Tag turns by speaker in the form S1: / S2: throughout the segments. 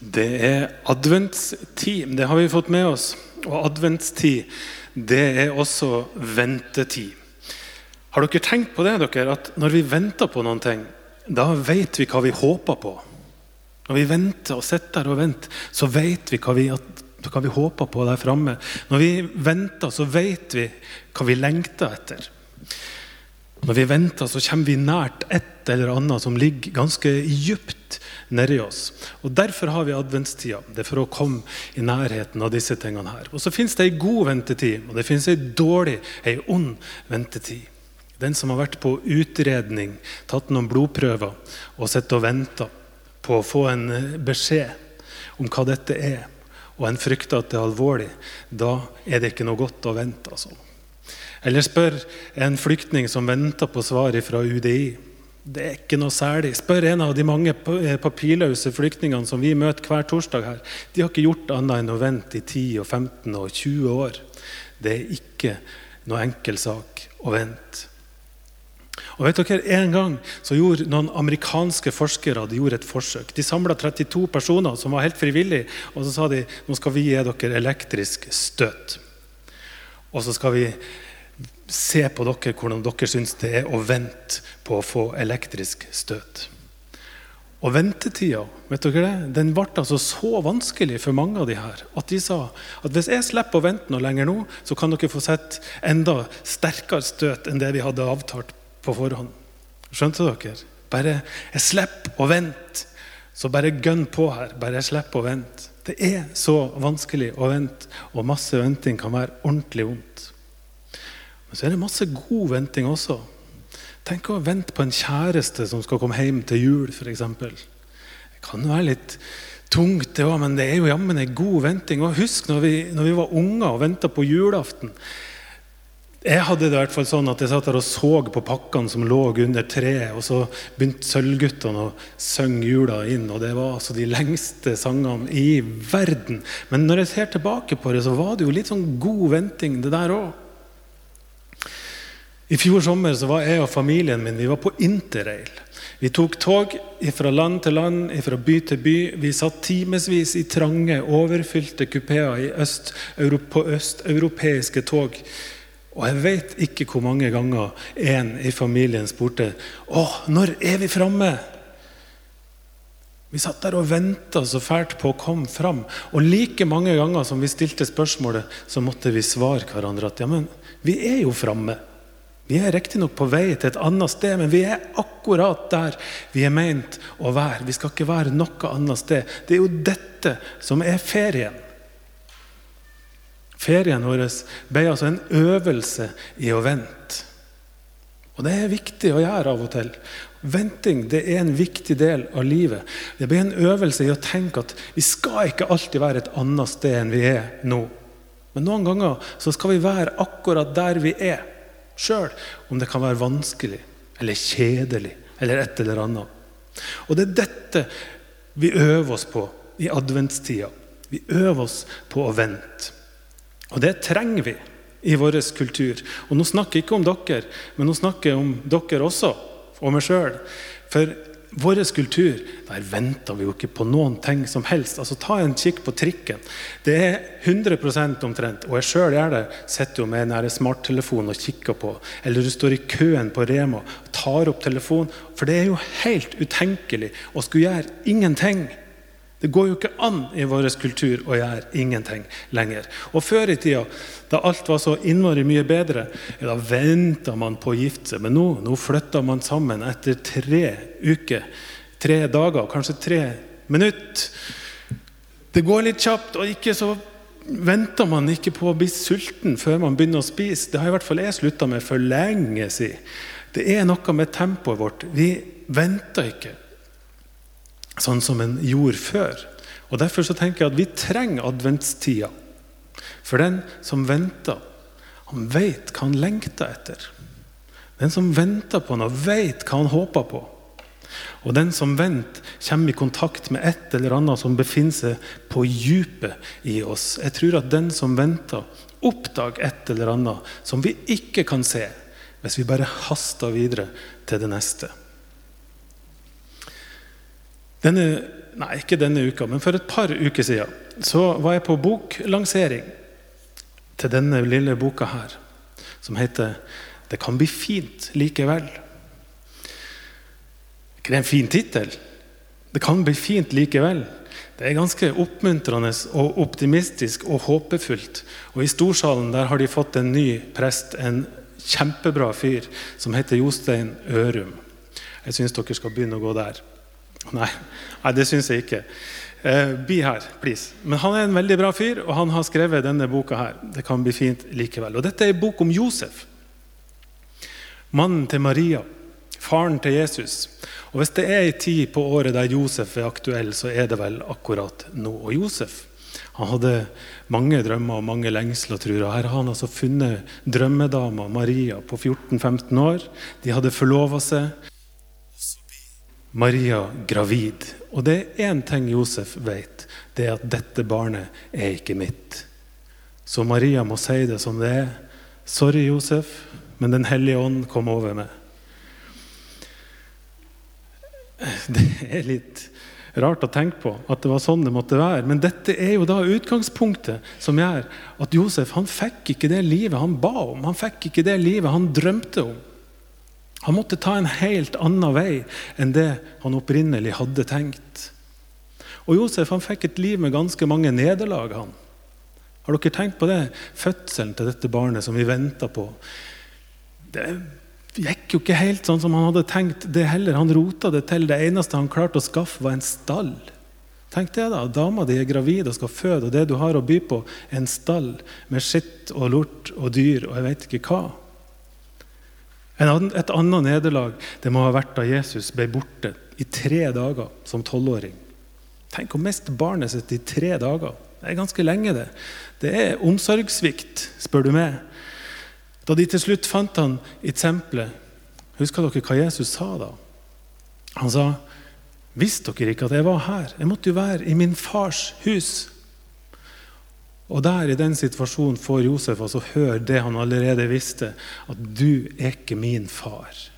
S1: Det er adventstid. Det har vi fått med oss. Og adventstid, det er også ventetid. Har dere tenkt på det, dere, at når vi venter på noen ting, da vet vi hva vi håper på? Når vi venter og sitter og venter, så vet vi hva vi, hva vi håper på der framme. Når vi venter, så vet vi hva vi lengter etter. Når vi venter, så kommer vi nært et eller annet som ligger ganske dypt nedi oss. Og Derfor har vi adventstida. Det er for å komme i nærheten av disse tingene her. Og Så fins det ei god ventetid, og det fins ei dårlig, ei ond ventetid. Den som har vært på utredning, tatt noen blodprøver og sittet og venta på å få en eh, beskjed om hva dette er, og en frykter at det er alvorlig, da er det ikke noe godt å vente. altså. Eller spør en flyktning som venter på svar fra UDI. Det er ikke noe særlig. Spør en av de mange eh, papirløse flyktningene som vi møter hver torsdag her. De har ikke gjort annet enn å vente i 10, og 15 og 20 år. Det er ikke noe enkel sak å vente. Og vet dere, En gang så gjorde noen amerikanske forskere de gjorde et forsøk. De samla 32 personer som var helt frivillige, og så sa de nå skal vi gi dere elektrisk støt. Og så skal vi se på dere hvordan dere syns det er å vente på å få elektrisk støt. Og ventetida vet dere det, den ble altså så vanskelig for mange av de her at de sa at hvis jeg slipper å vente noe lenger nå, så kan dere få sett enda sterkere støt enn det vi hadde avtalt på forhånd. Skjønte dere? Bare jeg slipper å vente, så bare gønn på her. Bare jeg slipper å vente. Det er så vanskelig å vente, og masse venting kan være ordentlig vondt. Men så er det masse god venting også. Tenk å vente på en kjæreste som skal komme hjem til jul, f.eks. Det kan være litt tungt, det òg, men det er jo jammen en god venting. Og husk når vi, når vi var unger og venta på julaften. Jeg hadde det i hvert fall sånn at jeg satt der og så på pakkene som lå under treet. Og så begynte Sølvguttene å synge jula inn, og det var altså de lengste sangene i verden. Men når jeg ser tilbake på det, så var det jo litt sånn god venting, det der òg. I fjor sommer så var jeg og familien min vi var på interrail. Vi tok tog fra land til land, fra by til by. Vi satt timevis i trange, overfylte kupeer øst, på østeuropeiske tog. Og jeg vet ikke hvor mange ganger en i familien spurte Å, når er vi framme? Vi satt der og venta så fælt på å komme fram. Og like mange ganger som vi stilte spørsmålet, så måtte vi svare hverandre at ja, men vi er jo framme. Vi er riktignok på vei til et annet sted, men vi er akkurat der vi er meint å være. Vi skal ikke være noe annet sted. Det er jo dette som er ferien. Ferien vår ble altså en øvelse i å vente. Og det er viktig å gjøre av og til. Venting det er en viktig del av livet. Det blir en øvelse i å tenke at vi skal ikke alltid være et annet sted enn vi er nå. Men noen ganger så skal vi være akkurat der vi er sjøl om det kan være vanskelig eller kjedelig eller et eller annet. Og det er dette vi øver oss på i adventstida. Vi øver oss på å vente. Og det trenger vi i vår kultur. Og nå snakker jeg ikke om dere, men nå snakker jeg om dere også, og meg sjøl. For vår kultur der venter vi jo ikke på noen ting som helst. Altså Ta en kikk på trikken. Det er 100 omtrent. Og jeg sjøl gjør det. Sitter jo med en smarttelefon og kikker på. Eller du står i køen på Rema og tar opp telefonen. For det er jo helt utenkelig å skulle gjøre ingenting. Det går jo ikke an i vår kultur å gjøre ingenting lenger. Og Før i tida, da alt var så innmari mye bedre, da venta man på å gifte seg. Men nå, nå flytta man sammen etter tre uker, tre dager, kanskje tre minutter. Det går litt kjapt, og ikke så venter man ikke på å bli sulten før man begynner å spise. Det har i hvert fall jeg slutta med for lenge siden. Det er noe med tempoet vårt. Vi venter ikke sånn som en gjorde før. Og Derfor så tenker jeg at vi trenger adventstida. For den som venter, han vet hva han lengter etter. Den som venter på noe, vet hva han håper på. Og den som venter, kommer i kontakt med et eller annet som befinner seg på dypet i oss. Jeg tror at den som venter, oppdager et eller annet som vi ikke kan se, hvis vi bare haster videre til det neste. Denne Nei, ikke denne uka, men for et par uker siden så var jeg på boklansering til denne lille boka her, som heter 'Det kan bli fint likevel'. ikke det en fin tittel? Det kan bli fint likevel. Det er ganske oppmuntrende og optimistisk og håpefullt. Og I storsalen der har de fått en ny prest, en kjempebra fyr, som heter Jostein Ørum. Jeg syns dere skal begynne å gå der. Nei, nei det syns jeg ikke. Eh, bli her, please. Men han er en veldig bra fyr, og han har skrevet denne boka her. Det kan bli fint likevel. Og Dette er en bok om Josef. Mannen til Maria. Faren til Jesus. Og Hvis det er en tid på året der Josef er aktuell, så er det vel akkurat nå. Og Josef han hadde mange drømmer og mange lengsler, tror jeg. Her har han altså funnet drømmedama Maria på 14-15 år. De hadde forlova seg. Maria gravid. Og det er én ting Josef vet, det er at dette barnet er ikke mitt. Så Maria må si det som det er. Sorry, Josef, men Den hellige ånd kom over meg. Det er litt rart å tenke på at det var sånn det måtte være. Men dette er jo da utgangspunktet som gjør at Josef han fikk ikke det livet han ba om. Han fikk ikke det livet han drømte om. Han måtte ta en helt annen vei enn det han opprinnelig hadde tenkt. Og Josef han fikk et liv med ganske mange nederlag. han. Har dere tenkt på det? Fødselen til dette barnet som vi venta på. Det gikk jo ikke helt sånn som han hadde tenkt, det heller. Han rota det til. Det eneste han klarte å skaffe, var en stall. Tenk det da, Dama di er gravid og skal føde, og det du har å by på, er en stall med skitt og lort og dyr og jeg vet ikke hva. Et annet nederlag det må ha vært da Jesus ble borte i tre dager som tolvåring. Tenk å miste barnet sitt i tre dager. Det er ganske lenge, det. Det er omsorgssvikt, spør du meg. Da de til slutt fant han i tempelet, husker dere hva Jesus sa da? Han sa, 'Visste dere ikke at jeg var her? Jeg måtte jo være i min fars hus.' Og der i den situasjonen får Josef altså høre det han allerede visste, at 'du er ikke min far'.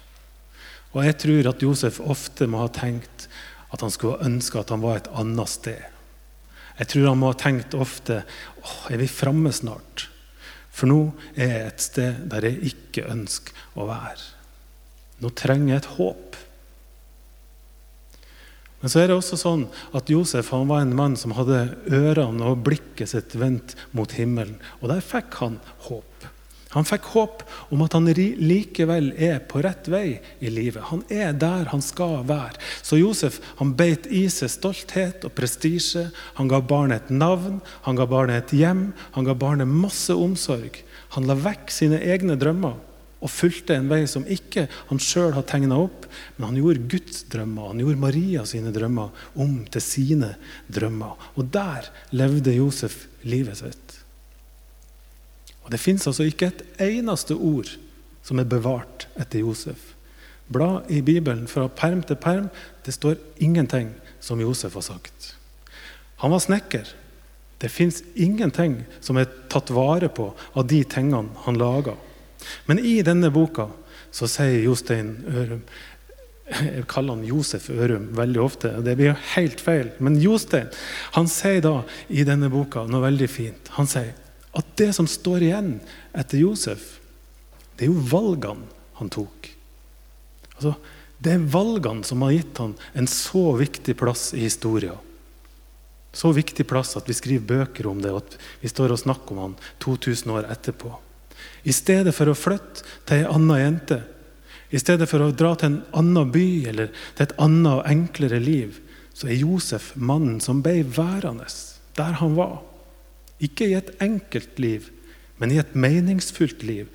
S1: Og jeg tror at Josef ofte må ha tenkt at han skulle ønske at han var et annet sted. Jeg tror han må ha tenkt ofte åh, er vi framme snart? For nå er jeg et sted der jeg ikke ønsker å være. Nå trenger jeg et håp. Men så er det også sånn at Josef han var en mann som hadde ørene og blikket sitt vendt mot himmelen. Og der fikk han håp. Han fikk håp om at han likevel er på rett vei i livet. Han er der han skal være. Så Josef han beit i seg stolthet og prestisje. Han ga barnet et navn, han ga barnet et hjem, han ga barnet masse omsorg. Han la vekk sine egne drømmer og fulgte en vei som ikke han sjøl har tegna opp, men han gjorde Guds drømmer, han gjorde Maria sine drømmer om til sine drømmer. Og der levde Josef livet sitt. Og Det fins altså ikke et eneste ord som er bevart etter Josef. Bla i Bibelen fra perm til perm. Det står ingenting som Josef har sagt. Han var snekker. Det fins ingenting som er tatt vare på av de tingene han laga. Men i denne boka så sier Jostein Ørum Jeg kaller han Josef Ørum veldig ofte. og Det blir helt feil. Men Jostein han sier da i denne boka noe veldig fint. Han sier at det som står igjen etter Josef, det er jo valgene han tok. Altså, det er valgene som har gitt han en så viktig plass i historien. Så viktig plass at vi skriver bøker om det, og at vi står og snakker om han 2000 år etterpå. I stedet for å flytte til ei anna jente, i stedet for å dra til en annen by eller til et annet og enklere liv, så er Josef mannen som ble værende der han var. Ikke i et enkelt liv, men i et meningsfullt liv.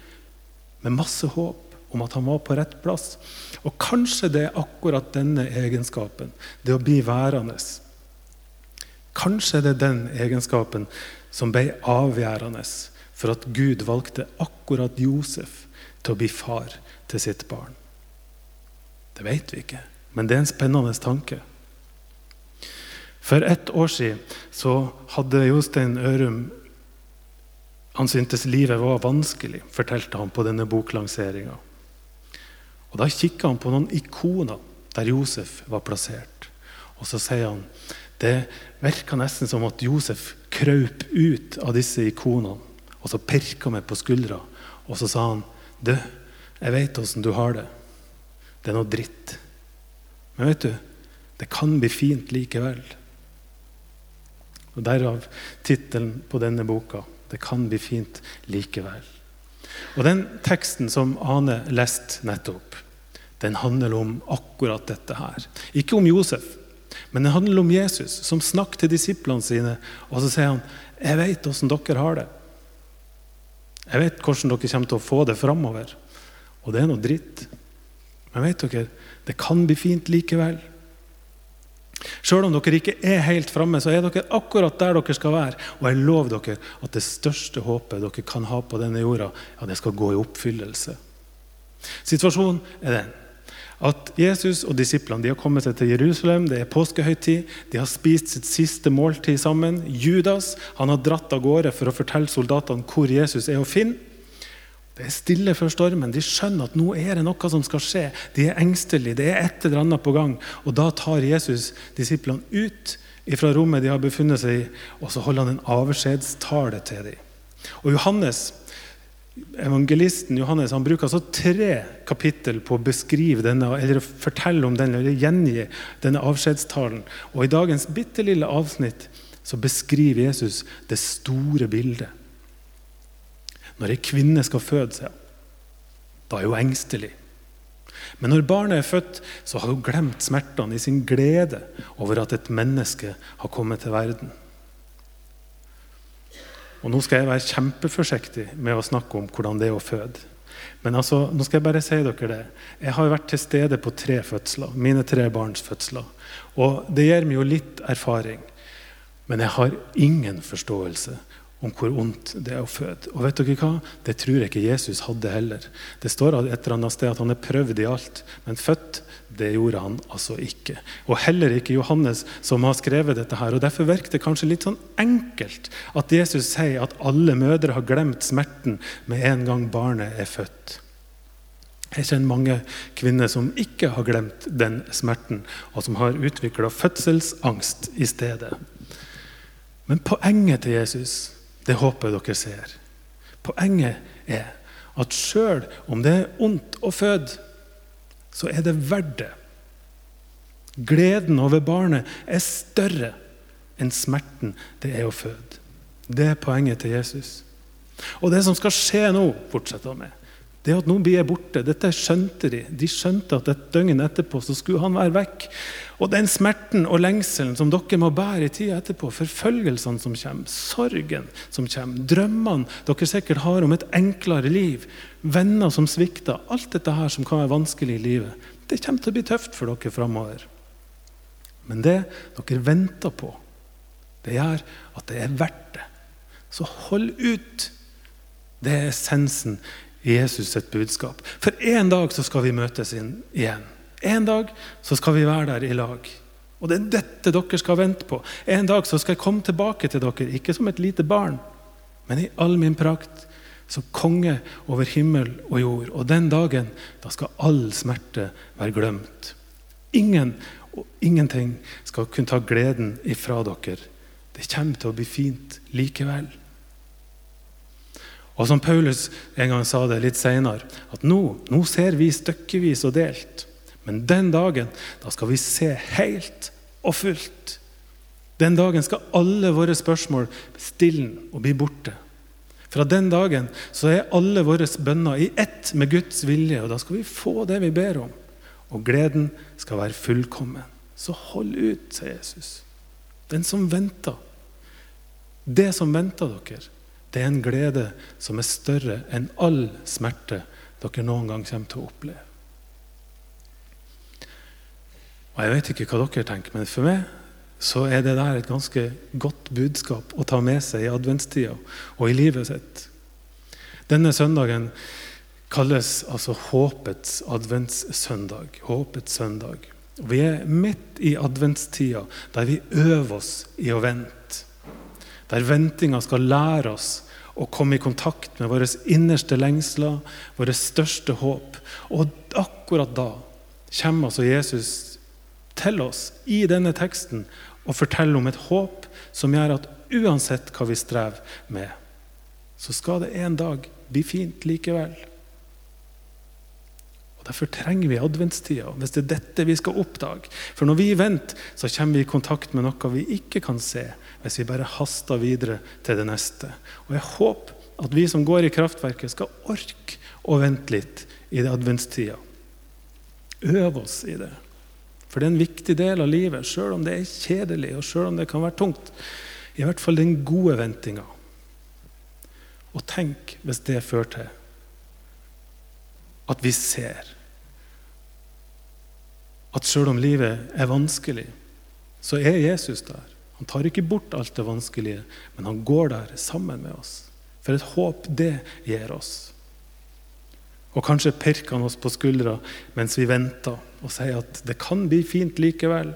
S1: Med masse håp om at han var på rett plass. Og kanskje det er akkurat denne egenskapen, det å bli værende. Kanskje det er den egenskapen som ble avgjørende for at Gud valgte akkurat Josef til å bli far til sitt barn. Det vet vi ikke, men det er en spennende tanke. For ett år siden så hadde Jostein Ørum Han syntes livet var vanskelig, fortalte han på denne boklanseringa. Og Da kikka han på noen ikoner der Josef var plassert. Og så sier han det virka nesten som at Josef krøp ut av disse ikonene. Og så pirka meg på skuldra, og så sa han Du, jeg vet åssen du har det. Det er noe dritt. Men vet du, det kan bli fint likevel. Og Derav tittelen på denne boka. Det kan bli fint likevel. Og Den teksten som Ane leste nettopp, den handler om akkurat dette her. Ikke om Josef, men den handler om Jesus, som snakker til disiplene sine. Og så sier han, 'Jeg vet åssen dere har det.' Jeg vet hvordan dere kommer til å få det framover. Og det er noe dritt. Men vet dere, det kan bli fint likevel. Selv om dere ikke er helt framme, så er dere akkurat der dere skal være. Og jeg lover dere at det største håpet dere kan ha på denne jorda, ja, det skal gå i oppfyllelse. Situasjonen er den at Jesus og disiplene de har kommet seg til Jerusalem. Det er påskehøytid. De har spist sitt siste måltid sammen. Judas han har dratt av gårde for å fortelle soldatene hvor Jesus er å finne. Det er stille før stormen. De skjønner at nå er det noe som skal skje. De er engstelige. Det er et eller annet på gang. Og Da tar Jesus disiplene ut fra rommet de har befunnet seg i, og så holder han en avskjedstale til dem. Og Johannes Evangelisten Johannes han bruker altså tre kapittel på å beskrive denne, eller fortelle om denne, eller gjengi denne avskjedstalen. Og I dagens bitte lille avsnitt så beskriver Jesus det store bildet. Når ei kvinne skal føde seg, da er hun engstelig. Men når barnet er født, så har hun glemt smertene i sin glede over at et menneske har kommet til verden. Og Nå skal jeg være kjempeforsiktig med å snakke om hvordan det er å føde. Men altså, nå skal jeg bare si dere det. Jeg har vært til stede på tre fødsler, mine tre barns fødsler. Og det gir meg jo litt erfaring. Men jeg har ingen forståelse om hvor ondt det er å føde. Og vet dere hva? Det tror jeg ikke Jesus hadde heller. Det står et eller annet sted at han er prøvd i alt, men født det gjorde han altså ikke. Og heller ikke Johannes, som har skrevet dette. her. Og Derfor virker det kanskje litt sånn enkelt at Jesus sier at alle mødre har glemt smerten med en gang barnet er født. Jeg kjenner mange kvinner som ikke har glemt den smerten, og som har utvikla fødselsangst i stedet. Men poenget til Jesus det håper jeg dere ser. Poenget er at sjøl om det er ondt å føde, så er det verdt det. Gleden over barnet er større enn smerten det er å føde. Det er poenget til Jesus. Og det som skal skje nå, fortsetter han med, det at nå blir jeg borte. Dette skjønte de. De skjønte at et døgn etterpå så skulle han være vekk. Og den smerten og lengselen som dere må bære i tida etterpå, forfølgelsene som kommer, sorgen som kommer, drømmene dere sikkert har om et enklere liv, venner som svikter, alt dette her som kan være vanskelig i livet, det kommer til å bli tøft for dere framover. Men det dere venter på, det gjør at det er verdt det. Så hold ut. Det er essensen Jesus sitt budskap. For en dag så skal vi møtes inn igjen. En dag så skal vi være der i lag. Og det er dette dere skal vente på. En dag så skal jeg komme tilbake til dere, ikke som et lite barn, men i all min prakt, som konge over himmel og jord. Og den dagen, da skal all smerte være glemt. Ingen og ingenting skal kunne ta gleden ifra dere. Det kommer til å bli fint likevel. Og som Paulus en gang sa det litt seinere, at nå, nå ser vi stykkevis og delt. Men den dagen da skal vi se helt og fullt. Den dagen skal alle våre spørsmål stilne og bli borte. Fra den dagen så er alle våre bønner i ett med Guds vilje, og da skal vi få det vi ber om. Og gleden skal være fullkommen. Så hold ut, sier Jesus. Den som venter. Det som venter dere, det er en glede som er større enn all smerte dere noen gang kommer til å oppleve. Og Jeg vet ikke hva dere tenker, men for meg så er det der et ganske godt budskap å ta med seg i adventstida og i livet sitt. Denne søndagen kalles altså håpets adventssøndag. Håpets søndag. Vi er midt i adventstida, der vi øver oss i å vente. Der ventinga skal lære oss å komme i kontakt med våre innerste lengsler, våre største håp. Og akkurat da kommer altså Jesus til oss i denne teksten og forteller om et håp som gjør at uansett hva vi strever med, så skal det en dag bli fint likevel. Og Derfor trenger vi adventstida, hvis det er dette vi skal oppdage. For når vi venter, så kommer vi i kontakt med noe vi ikke kan se, hvis vi bare haster videre til det neste. Og Jeg håper at vi som går i kraftverket, skal orke å vente litt i det adventstida. Øv oss i det. For det er en viktig del av livet, sjøl om det er kjedelig og selv om det kan være tungt. I hvert fall den gode ventinga. Og tenk hvis det fører til at vi ser at sjøl om livet er vanskelig, så er Jesus der. Han tar ikke bort alt det vanskelige, men han går der sammen med oss. For et håp det gir oss. Og kanskje pirker han oss på skuldra mens vi venter, og sier at det kan bli fint likevel.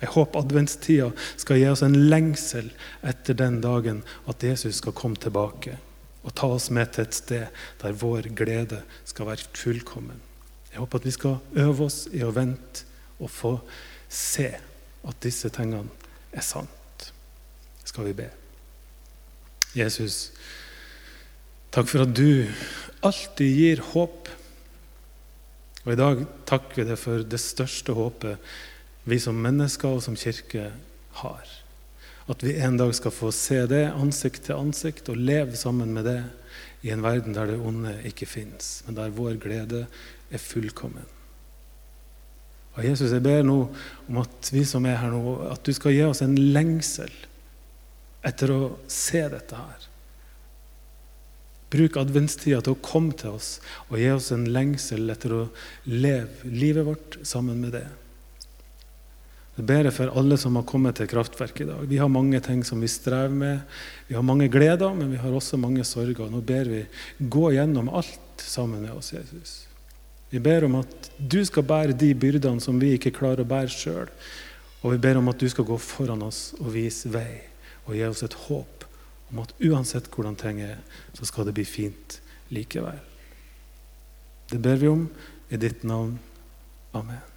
S1: Jeg håper adventstida skal gi oss en lengsel etter den dagen at Jesus skal komme tilbake og ta oss med til et sted der vår glede skal være fullkommen. Jeg håper at vi skal øve oss i å vente og få se at disse tingene er sant. Skal vi be. Jesus, takk for at du alltid gir håp. Og I dag takker vi deg for det største håpet vi som mennesker og som kirke har. At vi en dag skal få se det ansikt til ansikt og leve sammen med det i en verden der det onde ikke fins, men der vår glede er fullkommen. Og Jesus, jeg ber nå om at vi som er her nå, at du skal gi oss en lengsel etter å se dette her. Bruk adventstida til å komme til oss og gi oss en lengsel etter å leve livet vårt sammen med det. Jeg ber for alle som har kommet til kraftverket i dag. Vi har mange ting som vi strever med. Vi har mange gleder, men vi har også mange sorger. Nå ber vi gå gjennom alt sammen med oss, Jesus. Vi ber om at du skal bære de byrdene som vi ikke klarer å bære sjøl. Og vi ber om at du skal gå foran oss og vise vei og gi oss et håp om at uansett hvordan ting er, så skal det bli fint likevel. Det ber vi om i ditt navn. Amen.